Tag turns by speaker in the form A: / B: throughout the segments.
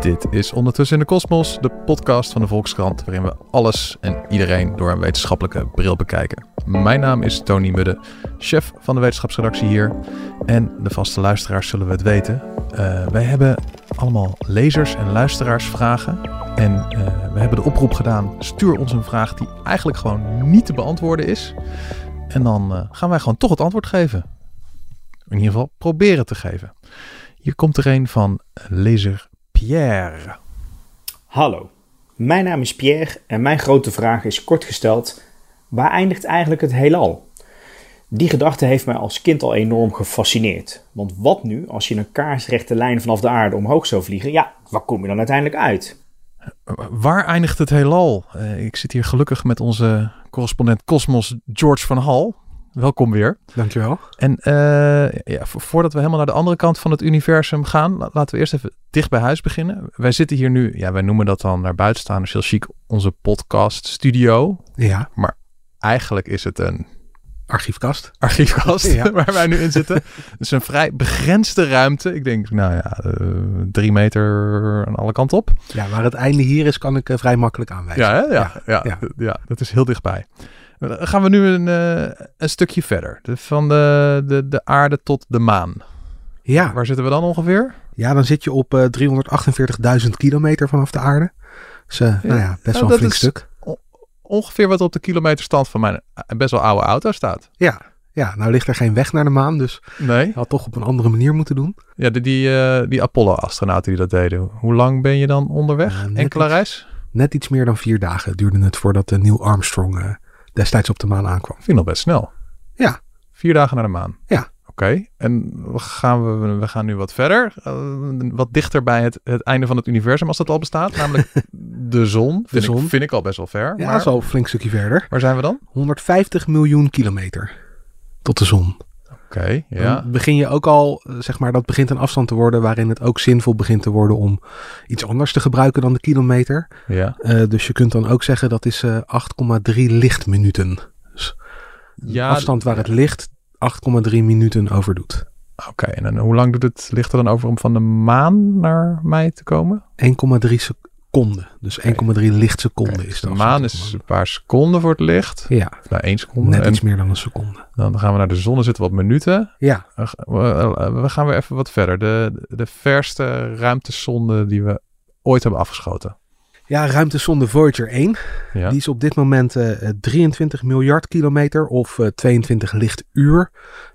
A: Dit is Ondertussen in de Kosmos, de podcast van de Volkskrant, waarin we alles en iedereen door een wetenschappelijke bril bekijken. Mijn naam is Tony Mudde, chef van de wetenschapsredactie hier. En de vaste luisteraars zullen we het weten. Uh, wij hebben allemaal lezers- en luisteraarsvragen. En uh, we hebben de oproep gedaan: stuur ons een vraag die eigenlijk gewoon niet te beantwoorden is. En dan uh, gaan wij gewoon toch het antwoord geven. In ieder geval proberen te geven. Hier komt er een van lezer Pierre.
B: Hallo, mijn naam is Pierre en mijn grote vraag is kort gesteld: waar eindigt eigenlijk het heelal? Die gedachte heeft mij als kind al enorm gefascineerd. Want wat nu als je een kaarsrechte lijn vanaf de aarde omhoog zou vliegen? Ja, waar kom je dan uiteindelijk uit?
A: Waar eindigt het heelal? Uh, ik zit hier gelukkig met onze correspondent Cosmos George van Hal. Welkom weer.
C: Dankjewel.
A: En uh, ja, voordat we helemaal naar de andere kant van het universum gaan, laten we eerst even dicht bij huis beginnen. Wij zitten hier nu, ja, wij noemen dat dan naar buiten staan, dus heel chic, onze podcast studio.
C: Ja.
A: Maar eigenlijk is het een
C: archiefkast.
A: Archiefkast, ja. waar wij nu in zitten. Het is een vrij begrensde ruimte. Ik denk, nou ja, uh, drie meter aan alle kanten op.
C: Ja, waar het einde hier is, kan ik uh, vrij makkelijk aanwijzen.
A: Ja, hè? Ja, ja, ja, ja. dat is heel dichtbij. Dan gaan we nu een, uh, een stukje verder. De, van de, de, de aarde tot de maan.
C: Ja.
A: Waar zitten we dan ongeveer?
C: Ja, dan zit je op uh, 348.000 kilometer vanaf de aarde. Dus uh, ja. nou ja, best
A: nou,
C: wel een flink stuk.
A: Ongeveer wat op de kilometerstand van mijn best wel oude auto staat.
C: Ja, ja, nou ligt er geen weg naar de maan, dus
A: nee.
C: had toch op een andere manier moeten doen.
A: Ja, die, die, uh, die Apollo-astronauten die dat deden. Hoe lang ben je dan onderweg? Uh, Enkele
C: iets,
A: reis?
C: Net iets meer dan vier dagen duurde het voordat Neil Armstrong destijds op de maan aankwam.
A: Vind ik nog best snel.
C: Ja.
A: Vier dagen naar de maan.
C: Ja.
A: Oké, okay. en we gaan, we, we gaan nu wat verder. wat dichter bij het, het einde van het universum als dat al bestaat. Namelijk de zon.
C: De
A: vind
C: zon.
A: Ik, vind ik al best wel ver.
C: Ja,
A: maar...
C: al een flink stukje verder.
A: Waar zijn we dan?
C: 150 miljoen kilometer tot de zon.
A: Oké, okay, ja.
C: Dan begin je ook al, zeg maar, dat begint een afstand te worden waarin het ook zinvol begint te worden om iets anders te gebruiken dan de kilometer.
A: Ja.
C: Uh, dus je kunt dan ook zeggen dat is uh, 8,3 lichtminuten. Dus
A: ja,
C: afstand waar het licht 8,3 minuten over doet.
A: Oké, okay, en dan, hoe lang doet het licht er dan over om van de maan naar mij te komen?
C: 1,3 seconden. Dus 1,3 okay. lichtseconden is dat.
A: De maan is een paar seconden voor het licht.
C: Ja.
A: Nou, één seconde.
C: Net
A: en
C: iets meer dan een seconde.
A: Dan gaan we naar de zon, er zitten wat minuten.
C: Ja.
A: We gaan weer even wat verder. De, de verste ruimtesonde die we ooit hebben afgeschoten.
C: Ja, ruimtesonde Voyager 1.
A: Ja.
C: Die is op dit moment uh, 23 miljard kilometer of uh, 22 lichtuur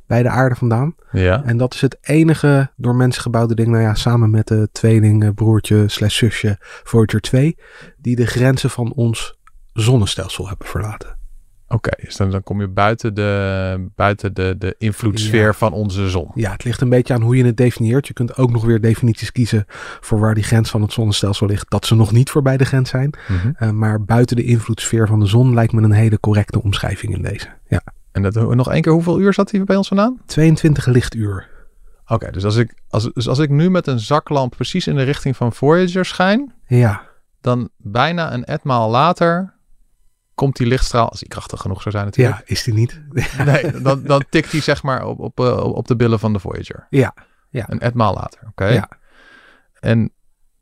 C: bij de aarde vandaan.
A: Ja.
C: En dat is het enige door mensen gebouwde ding, nou ja, samen met de tweeling, broertje slash zusje Voyager 2, die de grenzen van ons zonnestelsel hebben verlaten.
A: Oké, okay, dus dan, dan, kom je buiten de, buiten de, de invloedssfeer
C: Ja.
A: van onze zon.
C: Ja, het ligt een beetje aan hoe je het definieert. Je kunt ook nog weer definities kiezen voor waar die grens van het zonnestelsel ligt. Dat ze nog niet voorbij de grens zijn.
A: Mhm.
C: Uh, maar buiten de invloedssfeer van de zon lijkt me een hele correcte omschrijving in deze. Ja.
A: En dat, nog één keer, hoeveel uur zat hij bij ons vandaan?
C: 22 lichtuur.
A: Oké, okay, dus, als ik, als, dus als ik nu met een zaklamp precies in de richting van Voyager schijn,
C: Ja,
A: dan bijna een etmaal later komt die lichtstraal, als die krachtig genoeg zou zijn natuurlijk.
C: ja is die niet?
A: Nee, dan, dan tikt hij zeg maar op, op, uh, op de billen van de Voyager.
C: Ja, ja.
A: Een etmaal later, oké?
C: Ja.
A: En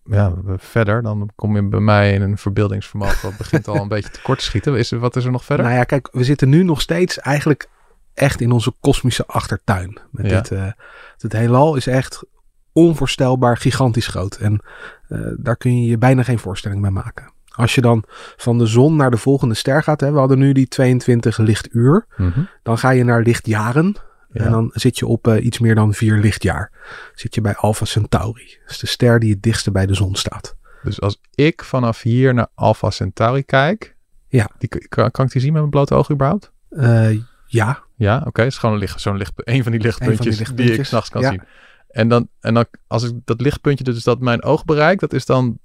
A: ja, verder, dan kom je bij mij in een verbeeldingsvermogen wat begint al een beetje tekort te schieten. Is er, wat is er nog verder?
C: Nou ja, kijk, we zitten nu nog steeds eigenlijk echt in onze kosmische achtertuin. Met
A: Ja.
C: dit, uh, het heelal is echt onvoorstelbaar gigantisch groot. En uh, daar kun je je bijna geen voorstelling bij maken. Als je dan van de zon naar de volgende ster gaat, hè, we hadden nu die 22 lichtuur,
A: Mhm.
C: dan ga je naar lichtjaren.
A: Ja.
C: En dan zit je op uh, iets meer dan vier lichtjaar. Zit je bij Alpha Centauri. Dat is de ster die het dichtste bij de zon staat.
A: Dus als ik vanaf hier naar Alpha Centauri kijk,
C: Ja.
A: die, kan, kan ik die zien met mijn blote oog überhaupt?
C: Uh, ja,
A: Ja, oké. Het is gewoon een, licht, zo'n licht, een van die lichtpuntjes, die,
C: lichtpuntjes,
A: ik s'nachts kan
C: ja.
A: zien. En dan, en dan, als ik dat lichtpuntje, dus dat mijn oog bereikt, dat is dan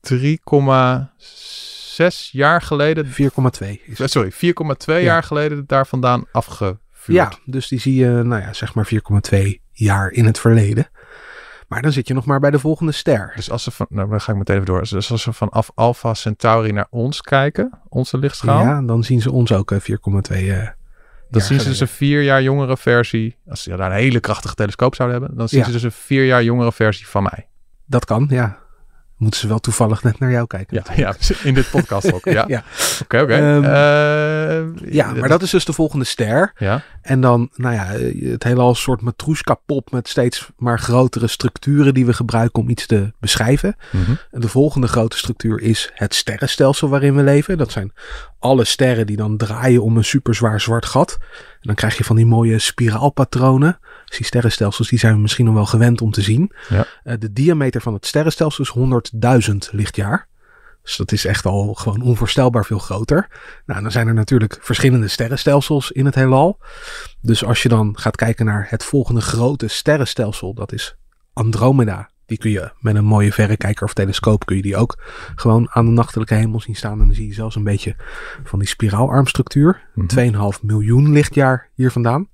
A: 3,6 zes jaar geleden,
C: 4,2 is
A: eh, sorry, 4,2 jaar geleden daar vandaan afgevuurd.
C: Ja, dus die zie je, nou ja, zeg maar 4,2 jaar in het verleden. Maar dan zit je nog maar bij de volgende ster.
A: Dus als ze van, nou dan ga ik meteen even door. Dus als ze vanaf Alpha Centauri naar ons kijken, onze lichtschaal,
C: Ja, dan zien ze ons ook eh, 4,2 eh,
A: dan
C: jaar
A: zien ze dus een vier jaar jongere versie. Als ze daar een hele krachtige telescoop zouden hebben, dan zien
C: Ja.
A: ze dus een vier jaar jongere versie van mij.
C: Dat kan, ja. Moeten ze wel toevallig net naar jou kijken.
A: Ja, ja in dit podcast ook. Ja,
C: ja.
A: oké, oké.
C: Ehm,
A: Eh,
C: Ja, maar dat is dus de volgende ster.
A: Ja,
C: En dan, nou ja, het hele als soort matroeska-pop met steeds maar grotere structuren die we gebruiken om iets te beschrijven.
A: mhm.
C: En de volgende grote structuur is het sterrenstelsel waarin we leven. Dat zijn alle sterren die dan draaien om een superzwaar zwart gat. En dan krijg je van die mooie spiraalpatronen. Die sterrenstelsels die zijn we misschien nog wel gewend om te zien.
A: Ja.
C: Eh, de diameter van het sterrenstelsel is 100.000 lichtjaar. Dus dat is echt al gewoon onvoorstelbaar veel groter. Nou, dan zijn er natuurlijk verschillende sterrenstelsels in het heelal. Dus als je dan gaat kijken naar het volgende grote sterrenstelsel, dat is Andromeda. Die kun je met een mooie verrekijker of telescoop kun je die ook gewoon aan de nachtelijke hemel zien staan. En dan zie je zelfs een beetje van die spiraalarmstructuur.
A: Mhm.
C: 2,5 miljoen lichtjaar hier vandaan.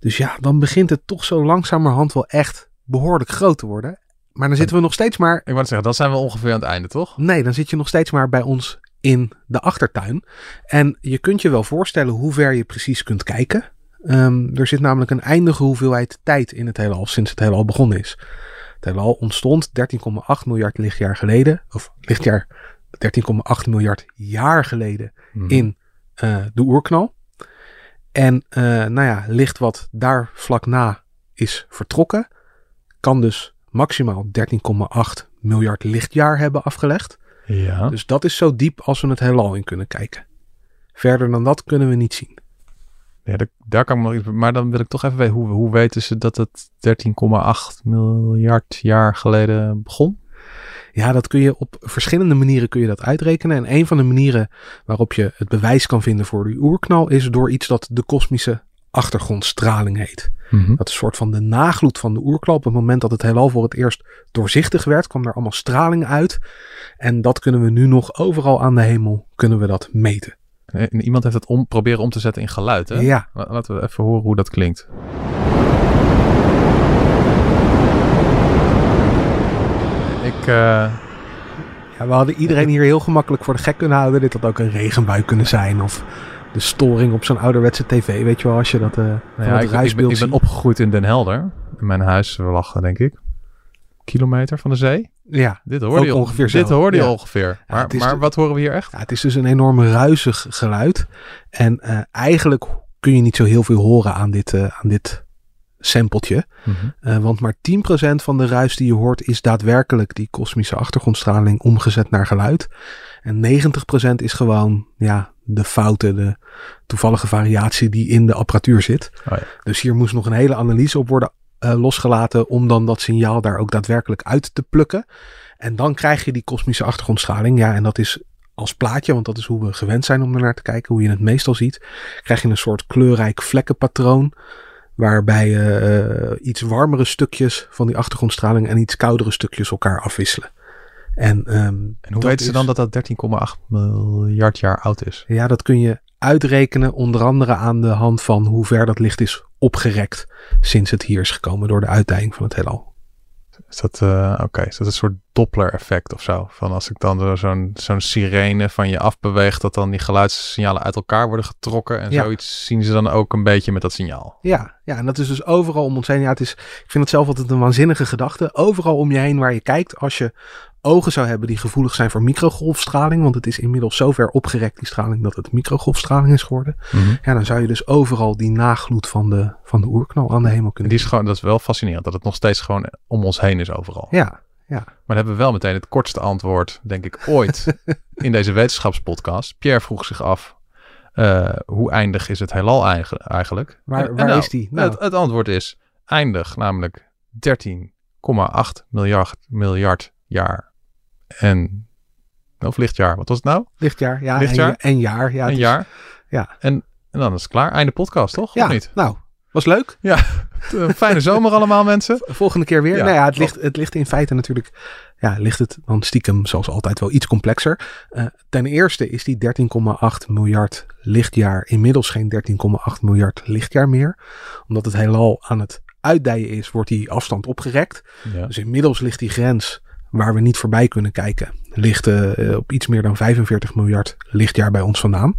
C: Dus ja, dan begint het toch zo langzamerhand wel echt behoorlijk groot te worden. Maar dan zitten we nog steeds maar
A: ik wou zeggen, dan zijn we ongeveer aan het einde, toch?
C: Nee, dan zit je nog steeds maar bij ons in de achtertuin. En je kunt je wel voorstellen hoe ver je precies kunt kijken. Ehm, er zit namelijk een eindige hoeveelheid tijd in het heelal sinds het heelal begonnen is. Het heelal ontstond 13,8 miljard lichtjaar geleden. Of lichtjaar 13,8 miljard jaar geleden
A: Mhm.
C: in eh, de oerknal. En eh, nou ja, licht wat daar vlak na is vertrokken, kan dus maximaal 13,8 miljard lichtjaar hebben afgelegd.
A: Ja.
C: Dus dat is zo diep als we het heelal in kunnen kijken. Verder dan dat kunnen we niet zien.
A: ja daar, daar kan ik nog iets... Maar dan wil ik toch even weten, hoe, hoe weten ze dat het 13,8 miljard jaar geleden begon?
C: Ja, dat kun je op verschillende manieren kun je dat uitrekenen. En een van de manieren waarop je het bewijs kan vinden voor die oerknal is door iets dat de kosmische achtergrondstraling heet.
A: Mhm.
C: Dat is een soort van de nagloed van de oerknal. Op het moment dat het heelal voor het eerst doorzichtig werd, kwam er allemaal straling uit. En dat kunnen we nu nog overal aan de hemel kunnen we dat meten.
A: En iemand heeft het om, proberen om te zetten in geluid, hè?
C: Ja,
A: La- Laten we even horen hoe dat klinkt. Ik, eh,
C: Ja, we hadden iedereen hier heel gemakkelijk voor de gek kunnen houden. Dit had ook een regenbui kunnen zijn. Of de storing op zo'n ouderwetse tv. Weet je wel, als je dat eh
A: nou ja,
C: het
A: ik, ik, ben, ik ben opgegroeid in Den Helder. In mijn huis lag, denk ik, kilometer van de zee.
C: Ja.
A: Dit hoorde je
C: ongeveer
A: Dit hoorde je
C: ja.
A: ongeveer. Maar, maar
C: de-
A: wat horen we hier echt?
C: ja, het is dus een enorm ruisig geluid. En eh, eigenlijk kun je niet zo heel veel horen aan dit, eh, aan dit sampletje.
A: Mhm.
C: Eh, want maar 10% van de ruis die je hoort is daadwerkelijk die kosmische achtergrondstraling omgezet naar geluid. En 90% is gewoon ja, de fouten, de toevallige variatie die in de apparatuur zit.
A: Oh ja.
C: Dus hier moest nog een hele analyse op worden eh, losgelaten om dan dat signaal daar ook daadwerkelijk uit te plukken. En dan krijg je die kosmische achtergrondstraling. Ja, en dat is als plaatje, want dat is hoe we gewend zijn om ernaar te kijken, hoe je het meestal ziet, krijg je een soort kleurrijk vlekkenpatroon. Waarbij eh, eh, iets warmere stukjes van die achtergrondstraling en iets koudere stukjes elkaar afwisselen. En, ehm,
A: En hoe weten ze dan dat dat 13,8 miljard jaar oud is?
C: Ja, dat kun je uitrekenen onder andere aan de hand van hoe ver dat licht is opgerekt sinds het hier is gekomen door de uitdijing van het heelal.
A: Is dat, eh, oké, is dat een soort Doppler-effect of zo? Van als ik dan zo'n zo'n sirene van je afbeweeg, dat dan die geluidssignalen uit elkaar worden getrokken. En
C: Ja.
A: zoiets zien ze dan ook een beetje met dat signaal.
C: Ja, ja, en dat is dus overal om ons heen. Ja, het is, ik vind het zelf altijd een waanzinnige gedachte. Overal om je heen waar je kijkt, als je ogen zou hebben die gevoelig zijn voor microgolfstraling, want het is inmiddels zo ver opgerekt, die straling, dat het microgolfstraling is geworden. Ja, dan zou je dus overal die nagloed van de, van de oerknal aan de hemel
A: En
C: kunnen
A: die is gewoon, dat is wel fascinerend, dat het nog steeds gewoon om ons heen is overal.
C: Ja,
A: Maar dan hebben we wel meteen het kortste antwoord, denk ik, ooit in deze wetenschapspodcast. Pierre vroeg zich af, eh, hoe eindig is het heelal eigen- eigenlijk?
C: waar,
A: En- en
C: waar
A: nou,
C: is die? Nou,
A: Het, het antwoord is eindig, namelijk 13,8 miljard, miljard jaar. En, of lichtjaar, wat was het nou?
C: lichtjaar, ja,
A: lichtjaar?
C: En, en jaar. Ja,
A: een
C: is-
A: jaar.
C: ja.
A: En, en dan is het klaar. Einde podcast, toch?
C: Ja,
A: Of niet?
C: nou, Was leuk.
A: Ja, fijne zomer allemaal mensen.
C: Volgende keer weer.
A: Ja.
C: nou ja, het ligt, het ligt in feite natuurlijk, ja, ligt het dan stiekem zoals altijd wel iets complexer. Eh, ten eerste is die 13,8 miljard lichtjaar inmiddels geen 13,8 miljard lichtjaar meer. Omdat het heelal aan het uitdijen is, wordt die afstand opgerekt.
A: Ja.
C: Dus inmiddels ligt die grens waar we niet voorbij kunnen kijken, ligt eh, op iets meer dan 45 miljard lichtjaar bij ons vandaan.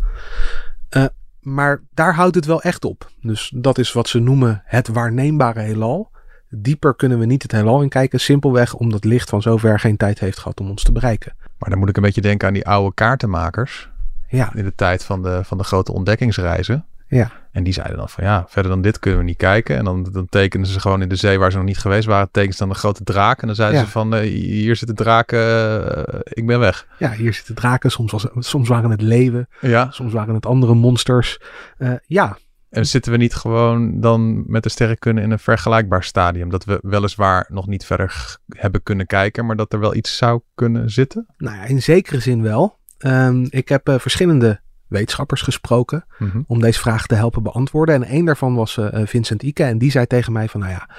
C: Eh, maar daar houdt het wel echt op. Dus dat is wat ze noemen het waarneembare heelal. Dieper kunnen we niet het heelal in kijken, simpelweg omdat licht van zover geen tijd heeft gehad om ons te bereiken.
A: Maar dan moet ik een beetje denken aan die oude kaartenmakers.
C: Ja,
A: In de tijd van de, van de grote ontdekkingsreizen.
C: Ja,
A: En die zeiden dan van ja, verder dan dit kunnen we niet kijken. En dan, dan tekenen ze gewoon in de zee waar ze nog niet geweest waren, tekenen ze dan een grote draak. En dan zeiden
C: Ja.
A: ze van eh, hier zit de draak, eh, ik ben weg.
C: ja, hier zitten draken, soms, was, soms waren het leeuwen,
A: Ja.
C: soms waren het andere monsters. Eh, ja,
A: En zitten we niet gewoon dan met de sterrenkunde in een vergelijkbaar stadium? Dat we weliswaar nog niet verder hebben kunnen kijken, maar dat er wel iets zou kunnen zitten?
C: nou ja, in zekere zin wel. Ehm, ik heb verschillende wetenschappers gesproken.
A: Mhm.
C: om deze vraag te helpen beantwoorden. En een daarvan was eh, Vincent Ike. En die zei tegen mij van, nou ja,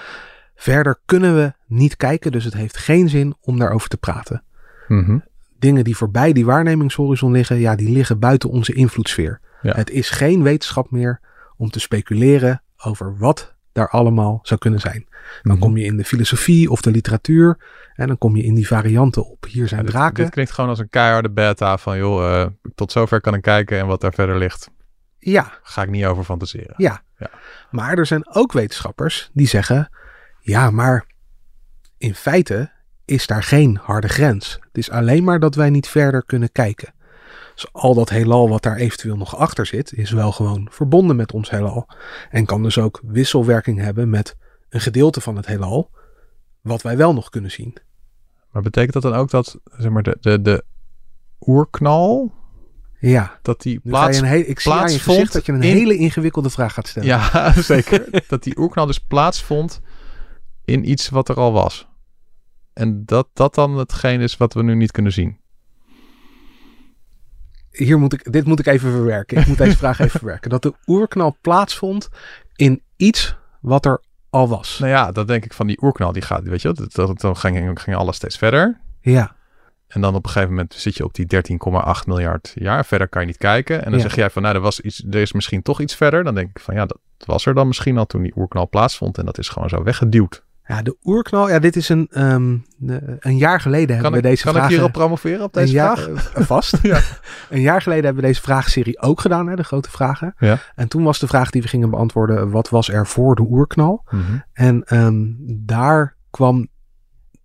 C: verder kunnen we niet kijken. Dus het heeft geen zin om daarover te praten.
A: Mhm.
C: Dingen die voorbij die waarnemingshorizon liggen, ja, die liggen buiten onze invloedssfeer.
A: Ja.
C: Het is geen wetenschap meer om te speculeren over wat daar allemaal zou kunnen zijn. Dan
A: Mhm.
C: kom je in de filosofie of de literatuur en dan kom je in die varianten op. Hier zijn
A: Ja, dit,
C: draken.
A: dit klinkt gewoon als een keiharde beta van joh, eh, tot zover kan ik kijken en wat daar verder ligt,
C: Ja,
A: ga ik niet over fantaseren.
C: Ja.
A: Ja.
C: Maar er zijn ook wetenschappers die zeggen: ja, maar in feite is daar geen harde grens. Het is alleen maar dat wij niet verder kunnen kijken. Dus al dat heelal wat daar eventueel nog achter zit, is wel gewoon verbonden met ons heelal. En kan dus ook wisselwerking hebben met een gedeelte van het heelal, wat wij wel nog kunnen zien.
A: Maar betekent dat dan ook dat zeg maar, de, de, de oerknal,
C: Ja,
A: dat die
C: je
A: plaats...
C: een he- ik zie aan je gezicht dat je een
A: in-
C: hele ingewikkelde vraag gaat stellen.
A: Ja, zeker. dat die oerknal dus plaatsvond in iets wat er al was. En dat dat dan hetgeen is wat we nu niet kunnen zien.
C: Hier moet ik, dit moet ik even verwerken. Ik moet deze vraag even verwerken. Dat de oerknal plaatsvond in iets wat er al was.
A: Nou ja, dat denk ik van die oerknal, die gaat, weet je, dat, dat, dan ging, ging alles steeds verder.
C: Ja,
A: En dan op een gegeven moment zit je op die 13,8 miljard jaar. Verder kan je niet kijken. En dan
C: Ja.
A: zeg jij van, nou, er, was iets, er is misschien toch iets verder. Dan denk ik van, ja, dat was er dan misschien al toen die oerknal plaatsvond. En dat is gewoon zo weggeduwd.
C: Ja de oerknal. Ja, dit is een, ehm, een jaar geleden hebben we deze
A: kan ik hierop promoveren op deze
C: jaar,
A: vraag?
C: eh, vast.
A: Ja.
C: Een jaar geleden hebben we deze vraagserie ook gedaan, hè, de grote vragen.
A: Ja.
C: En toen was de vraag die we gingen beantwoorden, wat was er voor de oerknal?
A: Mhm.
C: En ehm, daar kwam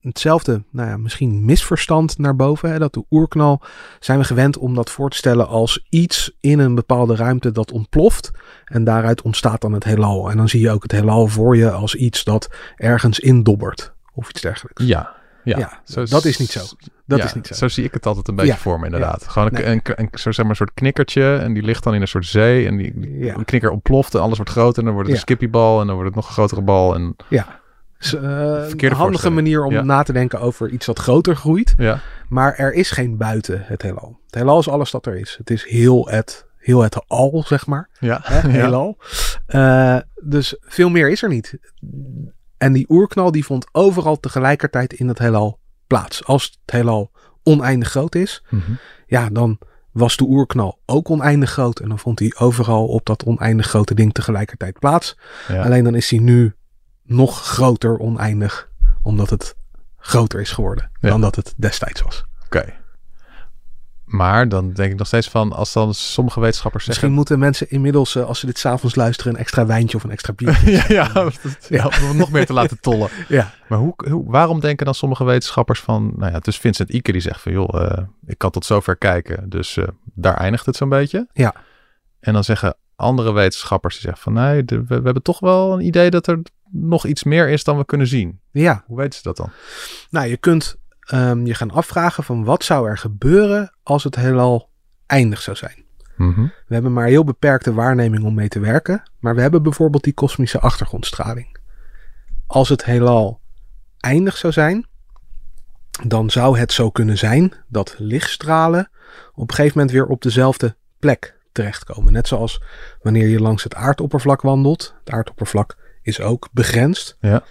C: hetzelfde, nou ja, misschien misverstand naar boven. Hè, dat de oerknal zijn we gewend om dat voor te stellen als iets in een bepaalde ruimte dat ontploft. En daaruit ontstaat dan het heelal. En dan zie je ook het heelal voor je als iets dat ergens indobbert. Of iets dergelijks.
A: Ja. Ja,
C: Ja,
A: Zo-
C: dat is niet zo. Dat
A: ja,
C: is niet zo.
A: Zo zie ik het altijd een beetje
C: Ja,
A: voor me, inderdaad. Gewoon een, een, een, zo zeg maar, een soort knikkertje. En die ligt dan in een soort zee. En die, knikker ontploft en alles wordt groter. En dan wordt het een skippiebal. En dan wordt het nog een grotere bal. En
C: Ja. Eh, een handige manier om
A: Ja.
C: na te denken over iets dat groter groeit.
A: ja,
C: Maar er is geen buiten het heelal. Het heelal is alles dat er is. Het is heel het, heel het al, zeg maar.
A: ja.
C: Heelal. Eh, dus veel meer is er niet. En die oerknal die vond overal tegelijkertijd in het heelal plaats. Als het heelal oneindig groot is,
A: Mhm.
C: ja, dan was de oerknal ook oneindig groot. En dan vond hij overal op dat oneindig grote ding tegelijkertijd plaats.
A: Ja.
C: Alleen dan is hij nu nog groter oneindig, omdat het groter is geworden
A: Ja.
C: dan dat het destijds was.
A: Oké. Maar dan denk ik nog steeds van, als dan sommige wetenschappers
C: Misschien
A: zeggen...
C: moeten mensen inmiddels, eh, als ze dit s'avonds luisteren, een extra wijntje of een extra biertje.
A: ja, ja, dat- ja, om het nog meer te laten tollen.
C: ja.
A: Maar hoe, hoe, waarom denken dan sommige wetenschappers van... Nou ja, dus Vincent Ike die zegt van... joh, eh, ik kan tot zover kijken. Dus eh, daar eindigt het zo'n beetje.
C: Ja.
A: En dan zeggen andere wetenschappers die zeggen van... nee, de- we, we hebben toch wel een idee dat er nog iets meer is dan we kunnen zien.
C: ja,
A: Hoe weten ze dat dan?
C: nou je kunt ehm, je gaan afvragen van wat zou er gebeuren als het heelal eindig zou zijn.
A: Mhm.
C: We hebben maar heel beperkte waarneming om mee te werken, maar we hebben bijvoorbeeld die kosmische achtergrondstraling. Als het heelal eindig zou zijn, dan zou het zo kunnen zijn dat lichtstralen op een gegeven moment weer op dezelfde plek terechtkomen. Net zoals wanneer je langs het aardoppervlak wandelt. Het aardoppervlak is ook begrensd.
A: Ja.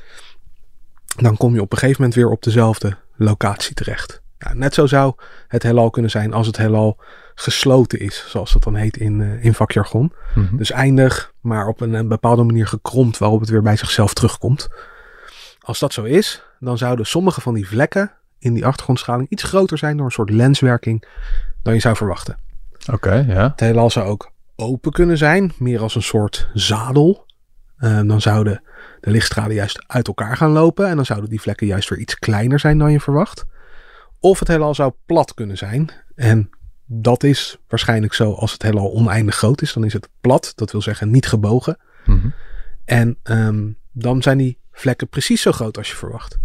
C: Dan kom je op een gegeven moment weer op dezelfde locatie terecht. Ja, net zo zou het heelal kunnen zijn als het heelal gesloten is, zoals dat dan heet in, uh, in vakjargon.
A: Mhm.
C: Dus eindig, maar op een, een bepaalde manier gekromd waarop het weer bij zichzelf terugkomt. Als dat zo is, dan zouden sommige van die vlekken in die achtergrondstraling iets groter zijn door een soort lenswerking dan je zou verwachten.
A: Oké, ja.
C: Het heelal zou ook open kunnen zijn, meer als een soort zadel. Eh, dan zouden de lichtstralen juist uit elkaar gaan lopen en dan zouden die vlekken juist weer iets kleiner zijn dan je verwacht. Of het heelal zou plat kunnen zijn en dat is waarschijnlijk zo als het heelal oneindig groot is. Dan is het plat, dat wil zeggen niet gebogen.
A: Mhm.
C: En ehm, dan zijn die vlekken precies zo groot als je verwacht.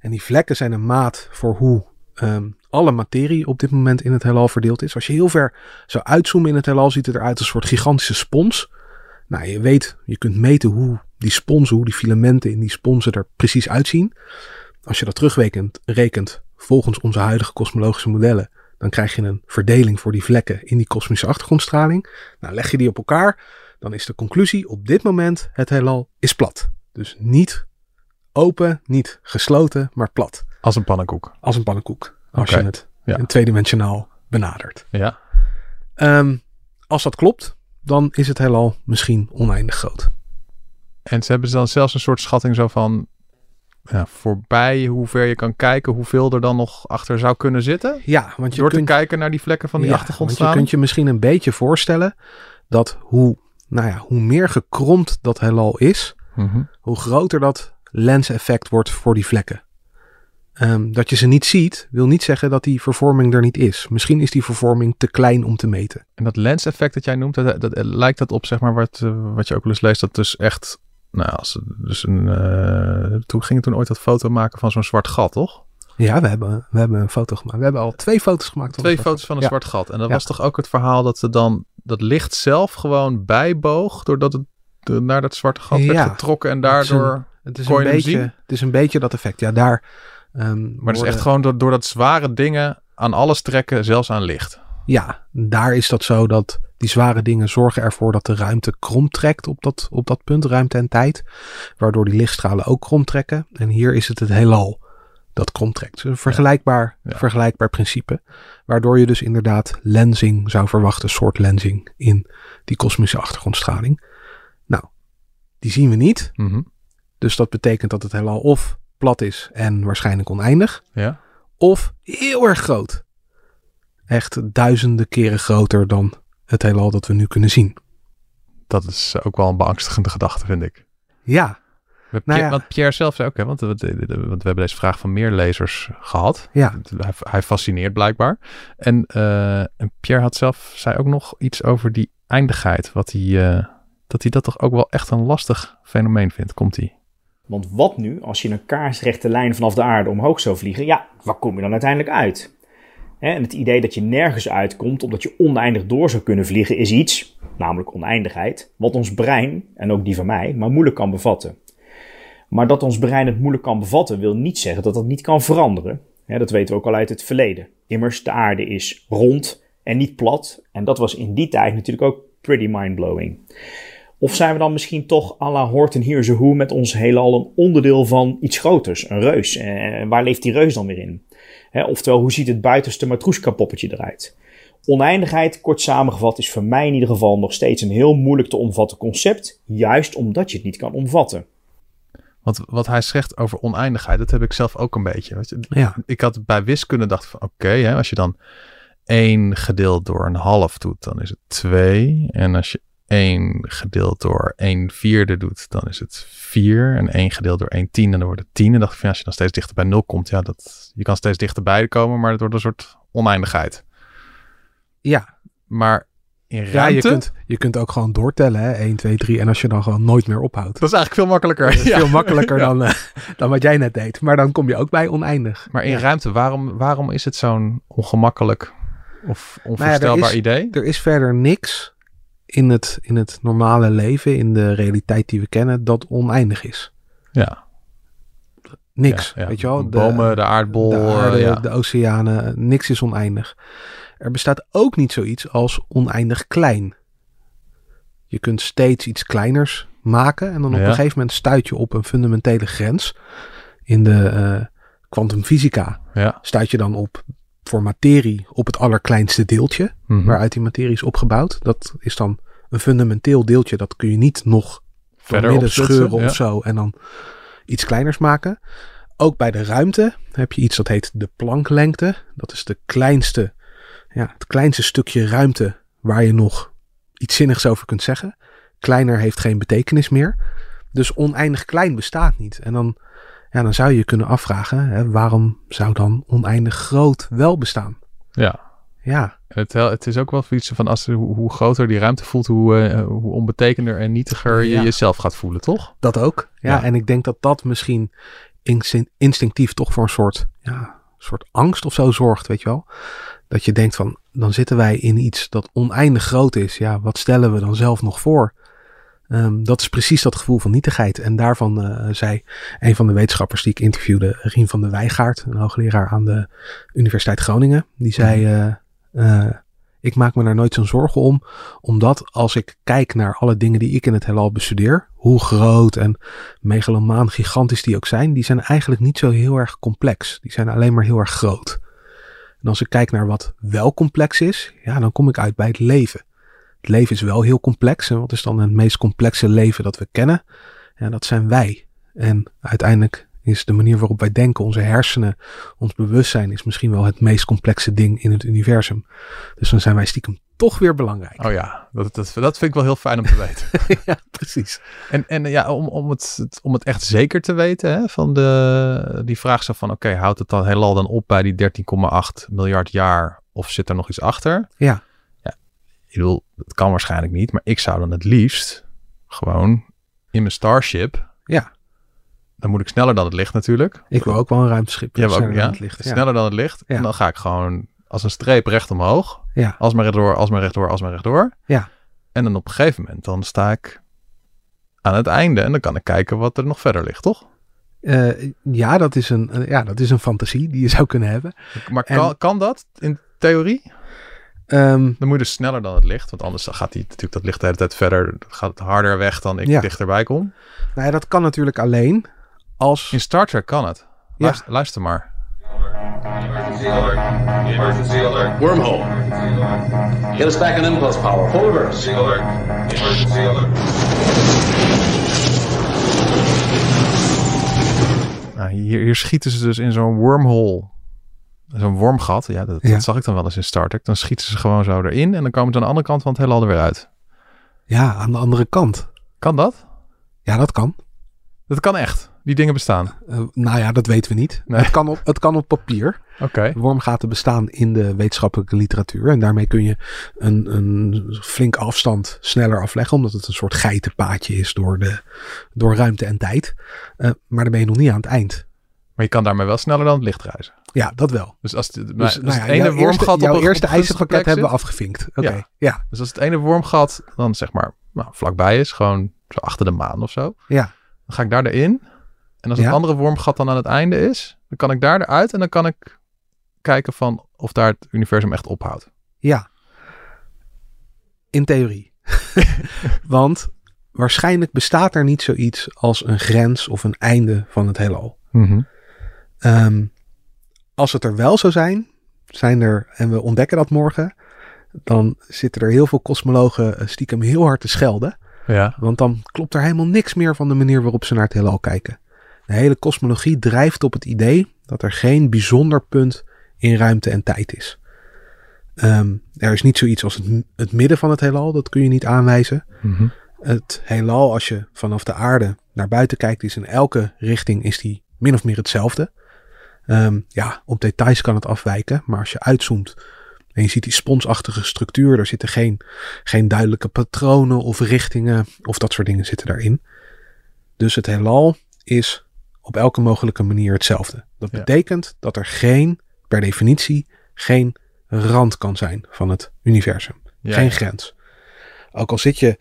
C: En die vlekken zijn een maat voor hoe ehm, alle materie op dit moment in het heelal verdeeld is. Als je heel ver zou uitzoomen in het heelal, ziet het eruit als een soort gigantische spons. Nou, je weet, je kunt meten hoe die sponsen, hoe die filamenten in die sponsen er precies uitzien. Als je dat terugrekent rekent, volgens onze huidige kosmologische modellen, dan krijg je een verdeling voor die vlekken in die kosmische achtergrondstraling. Nou, leg je die op elkaar, dan is de conclusie op dit moment het heelal is plat. Dus niet open, niet gesloten, maar plat.
A: Als een pannenkoek.
C: Als een pannenkoek. Als je het
A: ja.
C: tweedimensionaal benadert.
A: Ja.
C: Ehm, als dat klopt, dan is het heelal misschien oneindig groot.
A: En ze hebben dan zelfs een soort schatting zo van... Ja, voorbij hoe ver je kan kijken, hoeveel er dan nog achter zou kunnen zitten.
C: Ja, want je
A: Door te
C: kunt,
A: kijken naar die vlekken van die
C: ja, want je kunt je misschien een beetje voorstellen dat hoe, nou ja, hoe meer gekromd dat heelal is,
A: Mhm.
C: hoe groter dat lenseffect wordt voor die vlekken. Ehm, dat je ze niet ziet, wil niet zeggen dat die vervorming er niet is. Misschien is die vervorming te klein om te meten.
A: En dat lenseffect dat jij noemt, dat, dat, lijkt dat op zeg maar wat, eh, wat je ook wel eens leest, dat dus echt, nou als dus een, eh, toen ging toen ooit dat foto maken van zo'n zwart gat, toch?
C: Ja, we hebben, we hebben een foto gemaakt. We hebben al twee foto's gemaakt. van
A: Twee foto's van een
C: Ja.
A: zwart gat. En dat
C: Ja.
A: was toch ook het verhaal dat ze dan dat licht zelf gewoon bijboog, doordat het de- naar dat zwarte gat werd getrokken en
C: Het is een-
A: daardoor.
C: Het is, een beetje, het is een beetje dat effect. Ja, daar. Ehm,
A: Maar het is echt gewoon door, door dat zware dingen aan alles trekken, zelfs aan licht.
C: Ja, daar is dat zo dat die zware dingen zorgen ervoor dat de ruimte krom trekt op dat, op dat punt, ruimte en tijd. Waardoor die lichtstralen ook krom trekken. En hier is het het heelal dat krom trekt. Dus een vergelijkbaar,
A: Ja.
C: vergelijkbaar principe. Waardoor je dus inderdaad lensing zou verwachten, soort lensing in die kosmische achtergrondstraling. Nou, die zien we niet.
A: Mhm.
C: Dus dat betekent dat het heelal of plat is en waarschijnlijk oneindig.
A: Ja.
C: Of heel erg groot. Echt duizenden keren groter dan het heelal dat we nu kunnen zien.
A: Dat is ook wel een beangstigende gedachte, vind ik.
C: Ja, Nou ja.
A: Want Pierre zelf zei ook, hè, want, we- want we hebben deze vraag van meer lezers gehad.
C: ja.
A: Hij, hij fascineert blijkbaar. En, eh, en Pierre had zelf, zei ook nog iets over die eindigheid. Wat hij, eh, dat hij dat toch ook wel echt een lastig fenomeen vindt. Komt hij?
B: Want wat nu als je een kaarsrechte lijn vanaf de aarde omhoog zou vliegen? Ja, waar kom je dan uiteindelijk uit? En het idee dat je nergens uitkomt omdat je oneindig door zou kunnen vliegen is iets, namelijk oneindigheid, wat ons brein, en ook die van mij, maar moeilijk kan bevatten. Maar dat ons brein het moeilijk kan bevatten wil niet zeggen dat dat niet kan veranderen. Dat weten we ook al uit het verleden. Immers, de aarde is rond en niet plat. En dat was in die tijd natuurlijk ook pretty mindblowing. Of zijn we dan misschien toch à la Horton Hears a Who met ons heelal een onderdeel van iets groters, een reus? En waar leeft die reus dan weer in? Hè, oftewel, hoe ziet het buitenste matroeska-poppetje eruit? Oneindigheid, kort samengevat, is voor mij in ieder geval nog steeds een heel moeilijk te omvatten concept, juist omdat je het niet kan omvatten.
A: Want wat hij zegt over oneindigheid, dat heb ik zelf ook een beetje. Weet je.
C: Ja.
A: Ik had bij wiskunde dacht van oké, hè, als je dan 1 gedeeld door een half doet, dan is het 2. En als je 1 gedeeld door 1 vierde doet, dan is het 4. En 1 gedeeld door 1 tiende, dan wordt het 10. En dacht ik van ja, als je dan steeds dichter bij 0 komt, ja, dat, je kan steeds dichterbij komen, maar het wordt een soort oneindigheid.
C: Ja,
A: Maar in
C: ja
A: ruimte,
C: je, kunt, je kunt ook gewoon doortellen. Hè? 1, 2, 3. En als je dan gewoon nooit meer ophoudt.
A: dat is eigenlijk veel makkelijker. Ja.
C: veel makkelijker
A: Ja.
C: dan, eh, dan wat jij net deed. Maar dan kom je ook bij oneindig.
A: Maar in
C: Ja.
A: ruimte, waarom, waarom is het zo'n ongemakkelijk of onvoorstelbaar
C: is-
A: idee?
C: Er is verder niks in het, in het normale leven, in de realiteit die we kennen, dat oneindig is.
A: Ja.
C: Niks,
A: Ja, ja.
C: weet je wel. De-
A: Bomen, de aardbol,
C: de aarde,
A: ja.
C: de oceanen, niks is oneindig. er bestaat ook niet zoiets als oneindig klein. Je kunt steeds iets kleiners maken en dan op een gegeven moment stuit je op een fundamentele grens. In de eh, kwantumfysica
A: Ja.
C: stuit je dan op voor materie op het allerkleinste deeltje
A: Mhm.
C: waaruit die materie is opgebouwd. Dat is dan een fundamenteel deeltje. Dat kun je niet nog
A: Verder
C: midden scheuren
A: ja.
C: of zo en dan iets kleiners maken. Ook bij de ruimte heb je iets dat heet de Plancklengte. Dat is de kleinste, ja, het kleinste stukje ruimte waar je nog iets zinnigs over kunt zeggen. Kleiner heeft geen betekenis meer. Dus oneindig klein bestaat niet. En dan, ja, dan zou je je kunnen afvragen, hè, waarom zou dan oneindig groot wel bestaan?
A: Ja.
C: Ja,
A: Het, het is ook wel iets van als, hoe, hoe groter die ruimte voelt, hoe, eh, hoe onbetekender en nietiger je
C: Ja.
A: jezelf gaat voelen, toch?
C: Dat ook. Ja,
A: Ja.
C: en ik denk dat dat misschien instin- instinctief toch voor een soort, ja, soort angst of zo zorgt, weet je wel. Dat je denkt van, dan zitten wij in iets dat oneindig groot is. Ja, wat stellen we dan zelf nog voor? Ehm, dat is precies dat gevoel van nietigheid. En daarvan eh, zei een van de wetenschappers die ik interviewde, Rien van der Wijgaard, een hoogleraar aan de Universiteit Groningen. Die zei, eh, eh, ik maak me daar nooit zo'n zorgen om, omdat als ik kijk naar alle dingen die ik in het heelal bestudeer, hoe groot en megalomaan gigantisch die ook zijn, die zijn eigenlijk niet zo heel erg complex. Die zijn alleen maar heel erg groot. En als ik kijk naar wat wel complex is, ja, dan kom ik uit bij het leven. Het leven is wel heel complex. En wat is dan het meest complexe leven dat we kennen? Ja, dat zijn wij. En uiteindelijk is de manier waarop wij denken, onze hersenen, ons bewustzijn, is misschien wel het meest complexe ding in het universum. Dus dan zijn wij stiekem toch weer belangrijk.
A: Oh ja, dat, dat, dat vind ik wel heel fijn om te weten.
C: ja, precies.
A: En, en ja, om, om, het, om het echt zeker te weten, hè, van de, die vraag zo van, oké, houdt het dan heelal dan op bij die 13,8 miljard jaar of zit er nog iets achter?
C: Ja.
A: Ja. Ik bedoel, dat kan waarschijnlijk niet, maar ik zou dan het liefst gewoon in mijn Starship,
C: Ja,
A: dan moet ik sneller dan het licht natuurlijk.
C: ik wil ook wel een ruimteschip.
A: Ja, maar ook,
C: sneller dan
A: ja,
C: het licht. Ja.
A: sneller dan het licht.
C: Ja.
A: En dan ga ik gewoon als een streep recht omhoog.
C: Ja.
A: Alsmaar rechtdoor, alsmaar rechtdoor, alsmaar rechtdoor.
C: Ja.
A: En dan op een gegeven moment, dan sta ik aan het einde. En dan kan ik kijken wat er nog verder ligt, toch?
C: Eh, ja, dat is een, eh, ja, dat is een fantasie die je zou kunnen hebben.
A: Maar
C: En-
A: kan, kan dat in theorie?
C: Ehm,
A: Dan moet je dus sneller dan het licht. Want anders gaat die, natuurlijk dat licht de hele tijd verder. Gaat het harder weg dan ik
C: Ja.
A: dichterbij kom.
C: nou ja, dat kan natuurlijk alleen als...
A: In Star Trek kan het.
C: Ja.
A: Luister, luister maar.
D: Emergency alert. Emergency alert.
E: Wormhole. Get us back in impulse power. Full reverse.
D: Emergency alert. Emergency alert.
A: Nou, hier, hier schieten ze dus in zo'n wormhole. Zo'n wormgat. Ja dat,
C: Ja.
A: dat zag ik dan wel eens in Star Trek. Dan schieten ze gewoon zo erin. En dan komen ze aan de andere kant van het heelal er weer uit.
C: Ja, aan de andere kant.
A: Kan dat?
C: Ja, dat kan.
A: Dat kan echt. Die dingen bestaan.
C: Eh, nou ja, dat weten we niet.
A: Nee.
C: Het, kan op, het kan op papier.
A: Oké.
C: Wormgaten bestaan in de wetenschappelijke literatuur. En daarmee kun je een, een flink afstand sneller afleggen. Omdat het een soort geitenpaadje is door, de, door ruimte en tijd. Eh, maar dan ben je nog niet aan het eind.
A: Maar je kan daarmee wel sneller dan het licht reizen.
C: Ja, dat wel.
A: Dus als, het,
C: Dus, nou ja,
A: het ene
C: eerste,
A: wormgat
C: jouw
A: op een,
C: eerste
A: op een gunstige
C: ijzerpakket hebben we afgevinkt. Oké,
A: Ja.
C: ja.
A: Dus als het ene wormgat dan zeg maar nou, vlakbij is, gewoon zo achter de maan of zo.
C: Ja.
A: Dan ga ik daar erin. En als het andere wormgat dan aan het einde is, dan kan ik daar eruit en dan kan ik kijken van of daar het universum echt ophoudt.
C: Ja. In theorie. Want waarschijnlijk bestaat er niet zoiets als een grens of een einde van het heelal. Ehm, als het er wel zou zijn, zijn er, en we ontdekken dat morgen, dan zitten er heel veel kosmologen eh, stiekem heel hard te schelden.
A: Ja.
C: Want dan klopt er helemaal niks meer van de manier waarop ze naar het heelal kijken. De hele kosmologie drijft op het idee dat er geen bijzonder punt in ruimte en tijd is. Ehm, er is niet zoiets als het, het midden van het heelal, dat kun je niet aanwijzen.
A: Mhm.
C: Het heelal, als je vanaf de aarde naar buiten kijkt, is in elke richting is die min of meer hetzelfde. Ehm, ja, op details kan het afwijken, maar als je uitzoomt en je ziet die sponsachtige structuur, er zitten geen, geen duidelijke patronen of richtingen of dat soort dingen zitten daarin. Dus het heelal is op elke mogelijke manier hetzelfde. Dat
A: Ja.
C: betekent dat er geen, per definitie, geen rand kan zijn van het universum.
A: Ja,
C: geen grens. Ook al zit je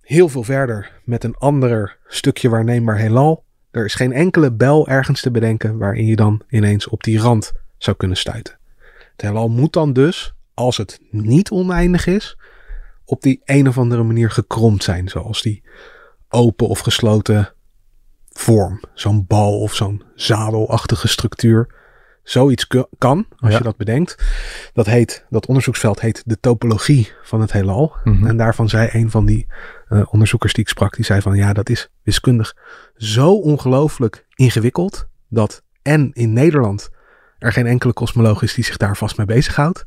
C: heel veel verder met een ander stukje waarneembaar heelal, er is geen enkele bel ergens te bedenken waarin je dan ineens op die rand zou kunnen stuiten. Het heelal moet dan dus, als het niet oneindig is, op die een of andere manier gekromd zijn. Zoals die open of gesloten vorm. Zo'n bal of zo'n zadelachtige structuur. Zoiets kan, als
A: Ja.
C: je dat bedenkt. Dat, heet, dat onderzoeksveld heet de topologie van het heelal.
A: Mhm.
C: En daarvan zei een van die eh, onderzoekers die ik sprak, die zei van ja, dat is wiskundig zo ongelooflijk ingewikkeld dat en in Nederland er geen enkele kosmoloog is die zich daar vast mee bezighoudt.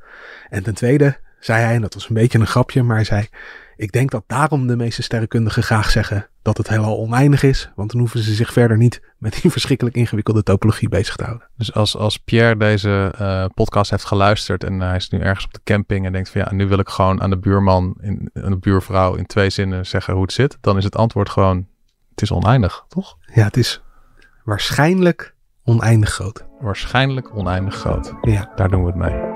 C: En ten tweede zei hij, en dat was een beetje een grapje, maar hij zei, ik denk dat daarom de meeste sterrenkundigen graag zeggen dat het heelal oneindig is, want dan hoeven ze zich verder niet met die verschrikkelijk ingewikkelde topologie bezig te houden.
A: Dus als, als Pierre deze eh, podcast heeft geluisterd en hij is nu ergens op de camping en denkt van ja, nu wil ik gewoon aan de buurman, in, aan de buurvrouw in twee zinnen zeggen hoe het zit, dan is het antwoord gewoon, het is oneindig, toch?
C: Ja, het is waarschijnlijk oneindig groot.
A: Waarschijnlijk oneindig groot.
C: Ja.
A: Daar doen we het mee.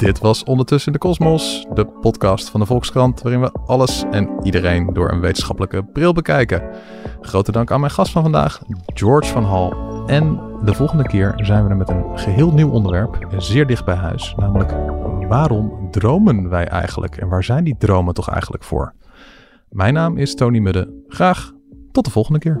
A: Dit was Ondertussen de Kosmos, de podcast van de Volkskrant, waarin we alles en iedereen door een wetenschappelijke bril bekijken. Grote dank aan mijn gast van vandaag, George van Hal. En de volgende keer zijn we er met een geheel nieuw onderwerp, zeer dicht bij huis, namelijk waarom dromen wij eigenlijk en waar zijn die dromen toch eigenlijk voor? Mijn naam is Tony Mudde. Graag tot de volgende keer.